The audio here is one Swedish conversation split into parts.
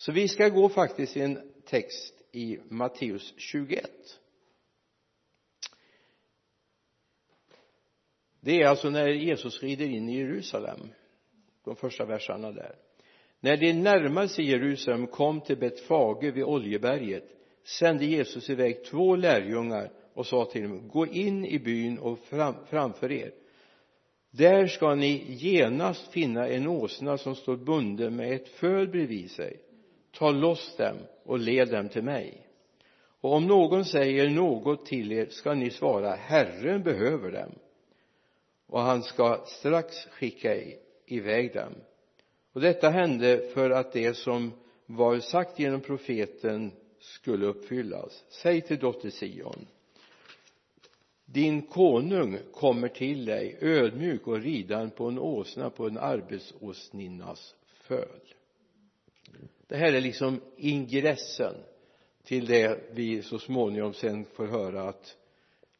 så vi ska gå faktiskt i en text i Matteus 21 det är alltså när Jesus rider in i Jerusalem de första verserna där. När de närmade sig Jerusalem kom till Betfage vid Oljeberget sände Jesus iväg två lärjungar och sa till dem gå in i byn och fram, framför er. Där ska ni genast finna en åsna som står bunden med ett föl bredvid sig ta loss dem och led dem till mig. Och om någon säger något till er ska ni svara Herren behöver dem. Och han ska strax skicka iväg dem. Och detta hände för att det som var sagt genom profeten skulle uppfyllas. Säg till dotter Sion din konung kommer till dig ödmjuk och ridande på en åsna på en arbetsåsninnas föl det här är liksom ingressen till det vi så småningom sen får höra att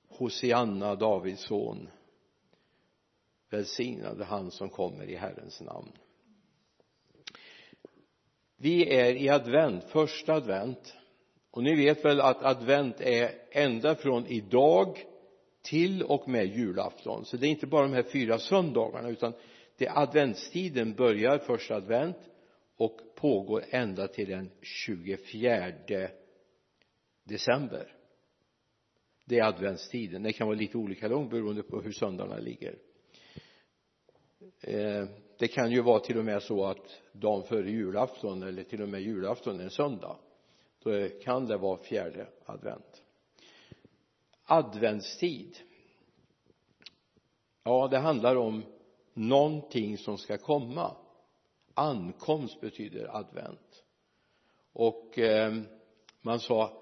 Hosianna, Davids son välsignade han som kommer i Herrens namn. Vi är i advent, första advent och ni vet väl att advent är ända från idag till och med julafton. Så det är inte bara de här fyra söndagarna utan det adventstiden börjar första advent och pågår ända till den 24 december. Det är adventstiden. Det kan vara lite olika lång beroende på hur söndagarna ligger. Eh, det kan ju vara till och med så att dagen före julafton eller till och med julafton är en söndag. Då kan det vara fjärde advent. Adventstid. Ja det handlar om någonting som ska komma ankomst betyder advent. Och eh, man sa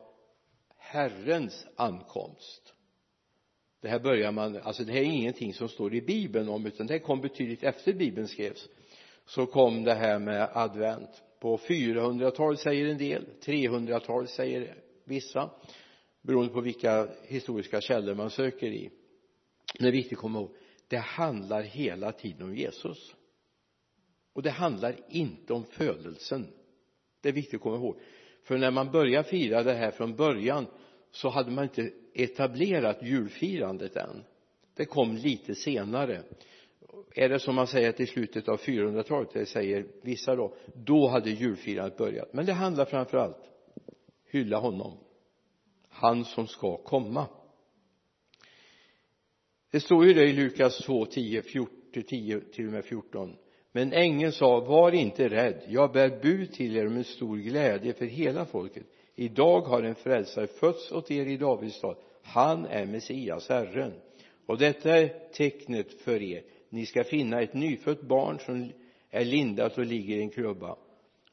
Herrens ankomst. Det här börjar man, alltså det här är ingenting som står i bibeln om utan det kom betydligt efter bibeln skrevs. Så kom det här med advent. På 400-talet säger en del 300-talet säger vissa beroende på vilka historiska källor man söker i. Men det är viktigt att komma ihåg. Det handlar hela tiden om Jesus och det handlar inte om födelsen. Det är viktigt att komma ihåg. För när man börjar fira det här från början så hade man inte etablerat julfirandet än. Det kom lite senare. Är det som man säger till slutet av 400-talet det säger vissa då då hade julfirandet börjat. Men det handlar framför allt hylla honom. Han som ska komma. Det står ju det i Lukas 2, 10, 14, 10 till och med 14 men ängeln sa var inte rädd. Jag bär bud till er med stor glädje för hela folket. Idag har en frälsare fötts åt er i Davids stad. Han är Messias, Herren. Och detta är tecknet för er. Ni ska finna ett nyfött barn som är lindat och ligger i en krubba.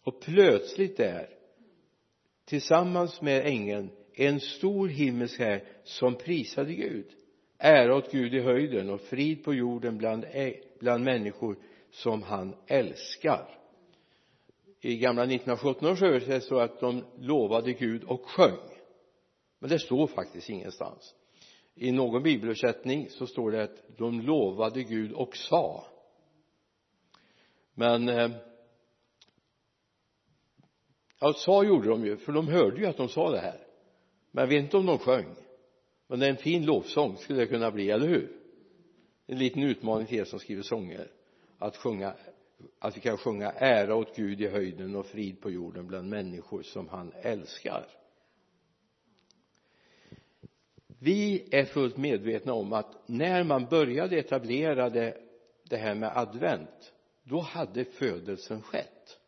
Och plötsligt där tillsammans med ängeln en stor himmelsk här som prisade Gud. Ära åt Gud i höjden och frid på jorden bland, bland människor som han älskar. I gamla 1917 års översättning står att de lovade Gud och sjöng. Men det står faktiskt ingenstans. I någon bibelöversättning så står det att de lovade Gud och sa. Men eh, ja sa gjorde de ju för de hörde ju att de sa det här. Men jag vet inte om de sjöng. Men det är en fin lovsång skulle det kunna bli, eller hur? En liten utmaning till er som skriver sånger att sjunga att vi kan sjunga ära åt Gud i höjden och frid på jorden bland människor som han älskar. Vi är fullt medvetna om att när man började etablera det, det här med advent då hade födelsen skett.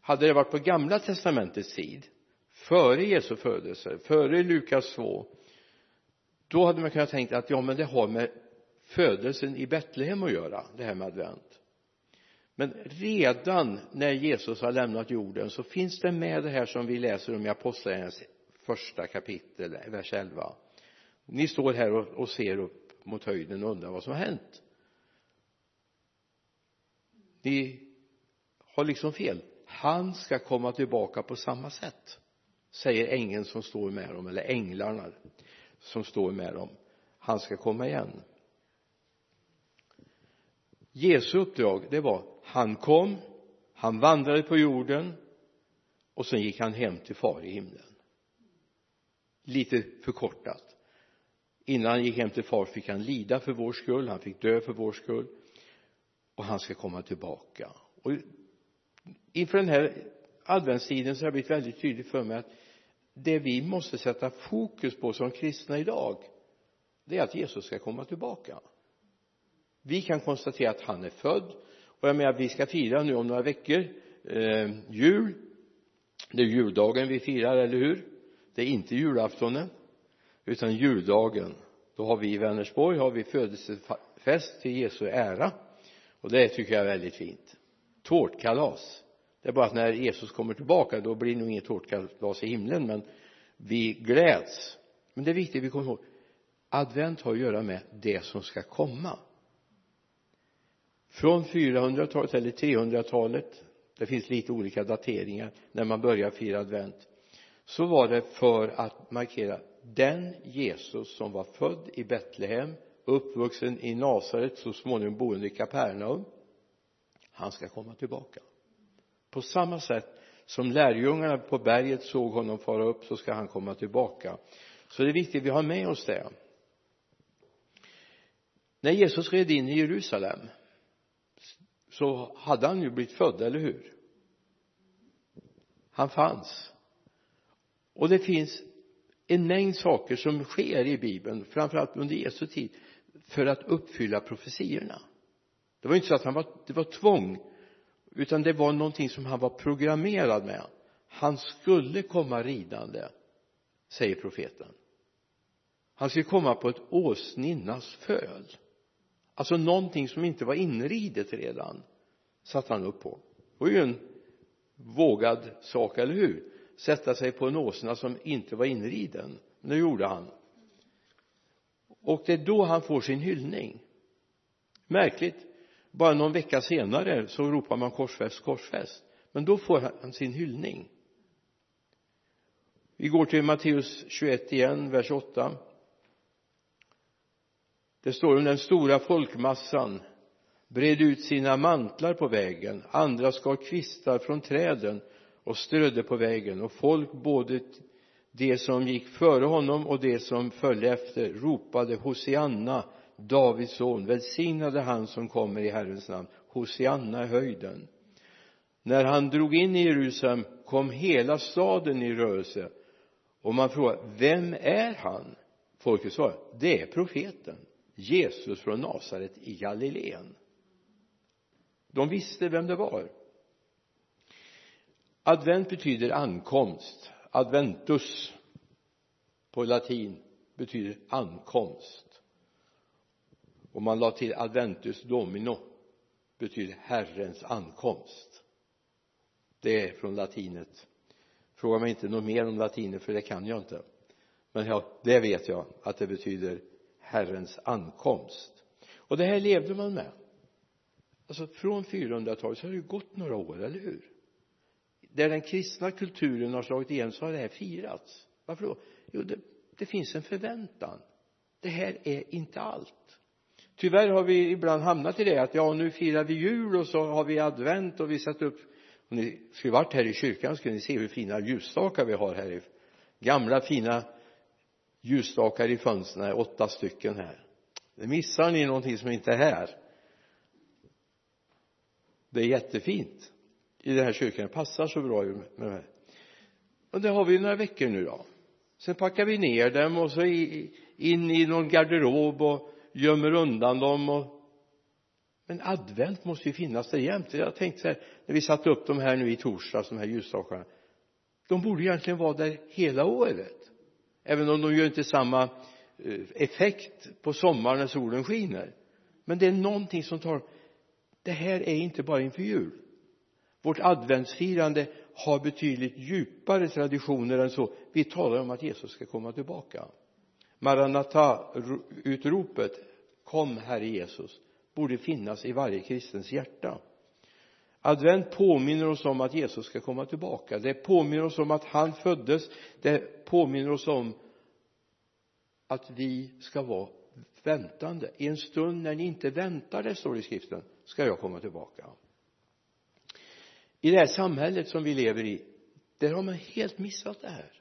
Hade det varit på gamla testamentets tid före Jesu födelse före Lukas 2 då hade man kunnat tänka att ja men det har med födelsen i Betlehem att göra det här med advent. Men redan när Jesus har lämnat jorden så finns det med det här som vi läser om i apostlagärningarnas första kapitel, vers 11 ni står här och, och ser upp mot höjden och undrar vad som har hänt. Ni har liksom fel. Han ska komma tillbaka på samma sätt säger ängeln som står med dem eller änglarna som står med dem. Han ska komma igen. Jesu uppdrag det var han kom han vandrade på jorden och sen gick han hem till far i himlen. Lite förkortat. Innan han gick hem till far fick han lida för vår skull han fick dö för vår skull och han ska komma tillbaka. Och inför den här adventstiden så har det blivit väldigt tydligt för mig att det vi måste sätta fokus på som kristna idag det är att Jesus ska komma tillbaka vi kan konstatera att han är född. Och jag menar vi ska fira nu om några veckor eh, jul. Det är juldagen vi firar, eller hur? Det är inte julaftonen utan juldagen. Då har vi i Vänersborg har vi födelsefest till Jesu ära. Och det tycker jag är väldigt fint. Tårtkalas. Det är bara att när Jesus kommer tillbaka då blir det nog inget tårtkalas i himlen men vi gläds. Men det är viktigt att vi kommer ihåg advent har att göra med det som ska komma från 400-talet eller 300-talet det finns lite olika dateringar när man börjar fira advent så var det för att markera den Jesus som var född i Betlehem uppvuxen i Nasaret så småningom boende i Kapernaum han ska komma tillbaka. På samma sätt som lärjungarna på berget såg honom fara upp så ska han komma tillbaka. Så det är viktigt att vi har med oss det. När Jesus red in i Jerusalem så hade han ju blivit född, eller hur? Han fanns. Och det finns en mängd saker som sker i bibeln framförallt under Jesu tid för att uppfylla profetiorna. Det var inte så att han var, det var tvång utan det var någonting som han var programmerad med. Han skulle komma ridande säger profeten. Han skulle komma på ett åsninnas föl alltså någonting som inte var inridet redan satt han upp på. Det var ju en vågad sak, eller hur? Sätta sig på en åsna som inte var inriden. Men det gjorde han. Och det är då han får sin hyllning. Märkligt. Bara någon vecka senare så ropar man korsfäst, korsfäst. Men då får han sin hyllning. Vi går till Matteus 21 igen, vers 8 det står om den stora folkmassan bred ut sina mantlar på vägen. Andra skar kvistar från träden och strödde på vägen. Och folk både de som gick före honom och de som följde efter ropade Hosianna Davids son välsignade han som kommer i Herrens namn. Hosianna i höjden. När han drog in i Jerusalem kom hela staden i rörelse. Och man frågar vem är han? Folket svarar det är profeten. Jesus från Nasaret i Galileen. De visste vem det var. Advent betyder ankomst. Adventus på latin betyder ankomst. Och man la till adventus domino betyder Herrens ankomst. Det är från latinet. Fråga mig inte något mer om latinet för det kan jag inte. Men ja, det vet jag att det betyder Herrens ankomst. Och det här levde man med. Alltså från 400-talet så har det ju gått några år, eller hur? Där den kristna kulturen har slagit igenom så har det här firats. Varför då? Jo det, det finns en förväntan. Det här är inte allt. Tyvärr har vi ibland hamnat i det att ja nu firar vi jul och så har vi advent och vi sätter upp om ni skulle varit här i kyrkan skulle ni se hur fina ljusstakar vi har här i gamla fina ljusstakar i fönstren åtta stycken här. Det missar ni någonting som inte är här. Det är jättefint i den här kyrkan. Det passar så bra med det här. Och det har vi några veckor nu då. Sen packar vi ner dem och så in i någon garderob och gömmer undan dem och men advent måste ju finnas där jämt. Jag tänkte så här när vi satte upp de här nu i torsdags de här ljusstakarna de borde egentligen vara där hela året även om de gör inte samma eh, effekt på sommaren när solen skiner. Men det är någonting som tar det här är inte bara inför jul. Vårt adventsfirande har betydligt djupare traditioner än så. Vi talar om att Jesus ska komma tillbaka. Maranata-utropet kom Herre Jesus borde finnas i varje kristens hjärta advent påminner oss om att Jesus ska komma tillbaka. Det påminner oss om att han föddes. Det påminner oss om att vi ska vara väntande. I en stund när ni inte väntar det står det i skriften ska jag komma tillbaka. I det här samhället som vi lever i där har man helt missat det här.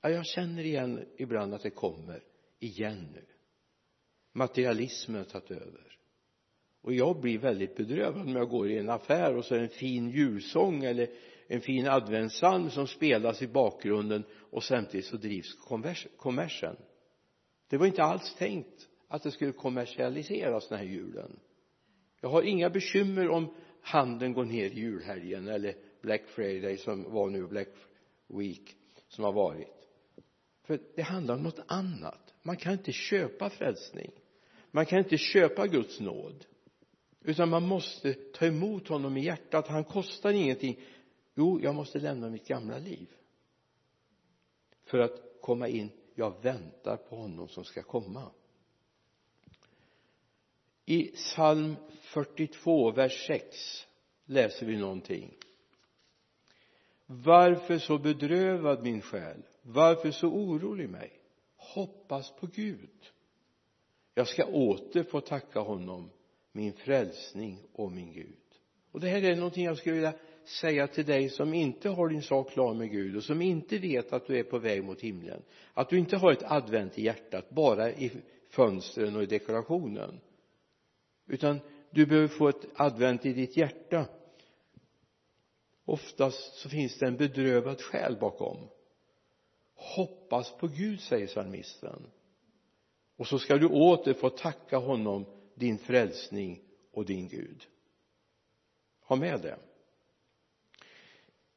Ja, jag känner igen ibland att det kommer igen nu. Materialismen har tagit över och jag blir väldigt bedrövad när jag går i en affär och så är det en fin julsång eller en fin adventssalm som spelas i bakgrunden och samtidigt så drivs kommersen. Det var inte alls tänkt att det skulle kommersialiseras den här julen. Jag har inga bekymmer om handeln går ner i julhelgen eller Black Friday som var nu Black Week som har varit. För det handlar om något annat. Man kan inte köpa frälsning. Man kan inte köpa Guds nåd utan man måste ta emot honom i hjärtat. Han kostar ingenting. Jo jag måste lämna mitt gamla liv. För att komma in jag väntar på honom som ska komma. I psalm 42 vers 6 läser vi någonting. Varför så bedrövad min själ? Varför så orolig mig? Hoppas på Gud. Jag ska åter få tacka honom min frälsning och min Gud. Och det här är någonting jag skulle vilja säga till dig som inte har din sak klar med Gud och som inte vet att du är på väg mot himlen. Att du inte har ett advent i hjärtat bara i fönstren och i dekorationen. Utan du behöver få ett advent i ditt hjärta. Oftast så finns det en bedrövad själ bakom. Hoppas på Gud säger psalmisten. Och så ska du åter få tacka honom din frälsning och din Gud. Ha med det.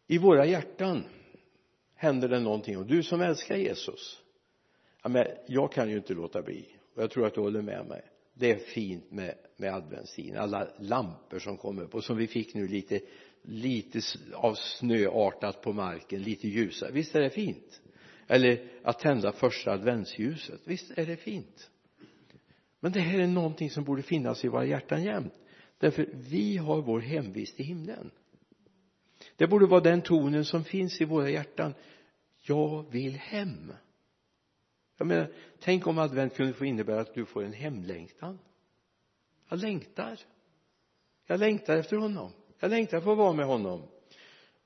I våra hjärtan händer det någonting. Och du som älskar Jesus ja, men jag kan ju inte låta bli. Och jag tror att du håller med mig. Det är fint med, med adventstiden. Alla lampor som kommer upp och som vi fick nu lite lite av snöartat på marken lite ljusare. Visst är det fint? Eller att tända första adventsljuset. Visst är det fint? Men det här är någonting som borde finnas i våra hjärtan jämt. Därför vi har vår hemvist i himlen. Det borde vara den tonen som finns i våra hjärtan. Jag vill hem. Jag menar tänk om advent kunde få innebära att du får en hemlängtan. Jag längtar. Jag längtar efter honom. Jag längtar för att vara med honom.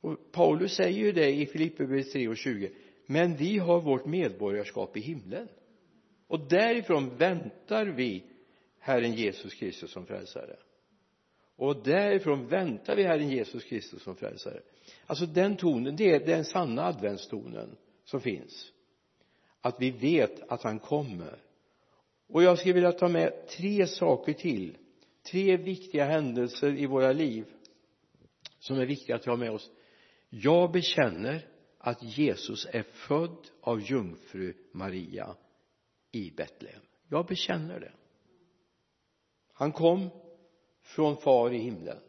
Och Paulus säger ju det i Filipperbrevet 3 och 20 men vi har vårt medborgarskap i himlen och därifrån väntar vi Herren Jesus Kristus som frälsare. Och därifrån väntar vi Herren Jesus Kristus som frälsare. Alltså den tonen det är den sanna adventstonen som finns. Att vi vet att han kommer. Och jag skulle vilja ta med tre saker till. Tre viktiga händelser i våra liv som är viktiga att ha med oss. Jag bekänner att Jesus är född av jungfru Maria i Betlehem. Jag bekänner det. Han kom från far i himlen.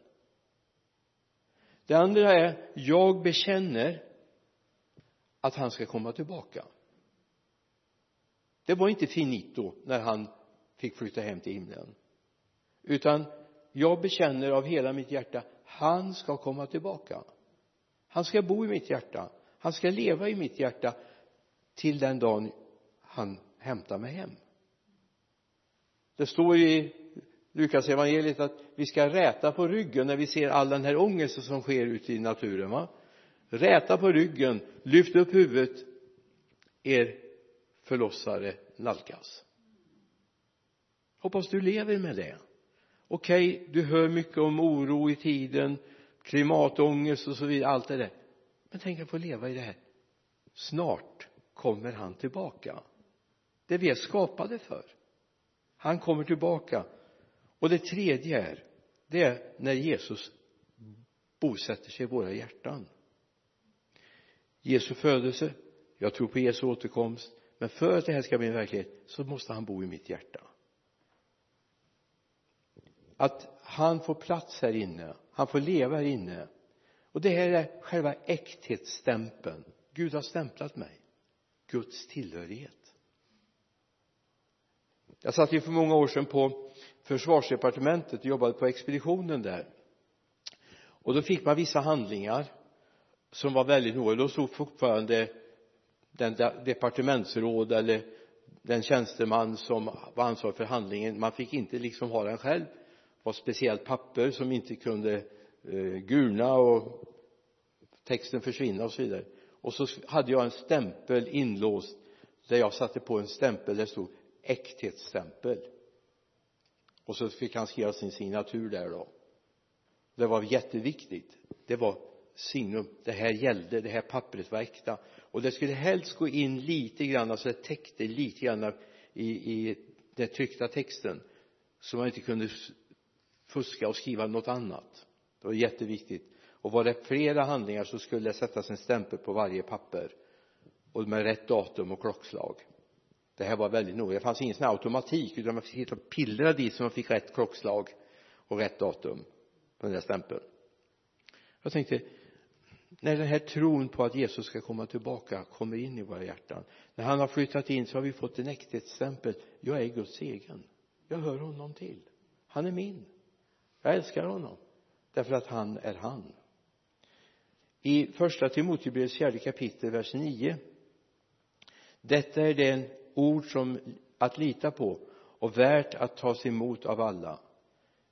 Det andra är jag bekänner att han ska komma tillbaka. Det var inte finito när han fick flytta hem till himlen. Utan jag bekänner av hela mitt hjärta han ska komma tillbaka. Han ska bo i mitt hjärta. Han ska leva i mitt hjärta till den dagen han hämta mig hem. Det står ju i Lukas evangeliet att vi ska räta på ryggen när vi ser all den här ångesten som sker ute i naturen va? Räta på ryggen lyft upp huvudet er förlossare nalkas. Hoppas du lever med det. Okej okay, du hör mycket om oro i tiden klimatångest och så vidare allt det där. Men tänk att få leva i det här. Snart kommer han tillbaka det vi är skapade för. Han kommer tillbaka. Och det tredje är det är när Jesus bosätter sig i våra hjärtan. Jesu födelse jag tror på Jesu återkomst men för att det här ska bli en verklighet så måste han bo i mitt hjärta. Att han får plats här inne han får leva här inne. Och det här är själva äkthetsstämpeln. Gud har stämplat mig. Guds tillhörighet jag satt ju för många år sedan på försvarsdepartementet och jobbade på expeditionen där. Och då fick man vissa handlingar som var väldigt noga då stod fortfarande den departementsråd eller den tjänsteman som var ansvarig för handlingen. Man fick inte liksom ha den själv. Det var speciellt papper som inte kunde eh, gulna och texten försvinna och så vidare. Och så hade jag en stämpel inlåst där jag satte på en stämpel där det stod äkthetsstämpel. Och så fick han skriva sin signatur där då. Det var jätteviktigt. Det var signum. Det här gällde. Det här pappret var äkta. Och det skulle helst gå in lite grann så det täckte lite grann i, i den tryckta texten så man inte kunde fuska och skriva något annat. Det var jätteviktigt. Och var det flera handlingar så skulle det sättas en stämpel på varje papper och med rätt datum och klockslag det här var väldigt noga. Det fanns ingen sån här automatik utan man fick sitta och pillra dit så man fick rätt klockslag och rätt datum på den där stämpeln. Jag tänkte när den här tron på att Jesus ska komma tillbaka kommer in i våra hjärtan när han har flyttat in så har vi fått en äkthetsstämpel. Jag är Guds egen. Jag hör honom till. Han är min. Jag älskar honom. Därför att han är han. I första Timoteus fjärde kapitel vers 9 detta är den ord som att lita på och värt att tas emot av alla.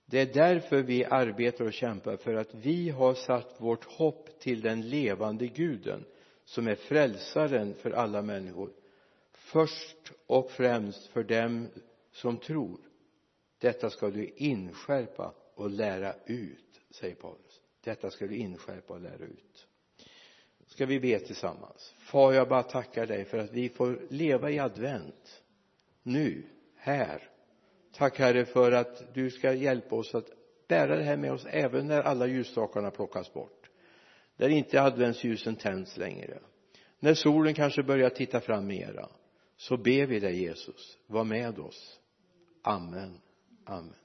Det är därför vi arbetar och kämpar för att vi har satt vårt hopp till den levande guden som är frälsaren för alla människor. Först och främst för dem som tror. Detta ska du inskärpa och lära ut säger Paulus. Detta ska du inskärpa och lära ut ska vi be tillsammans? Far jag bara tackar dig för att vi får leva i advent. Nu här. Tack herre för att du ska hjälpa oss att bära det här med oss även när alla ljusstakarna plockas bort. Där inte adventsljusen tänds längre. När solen kanske börjar titta fram mera så ber vi dig Jesus var med oss. Amen. Amen.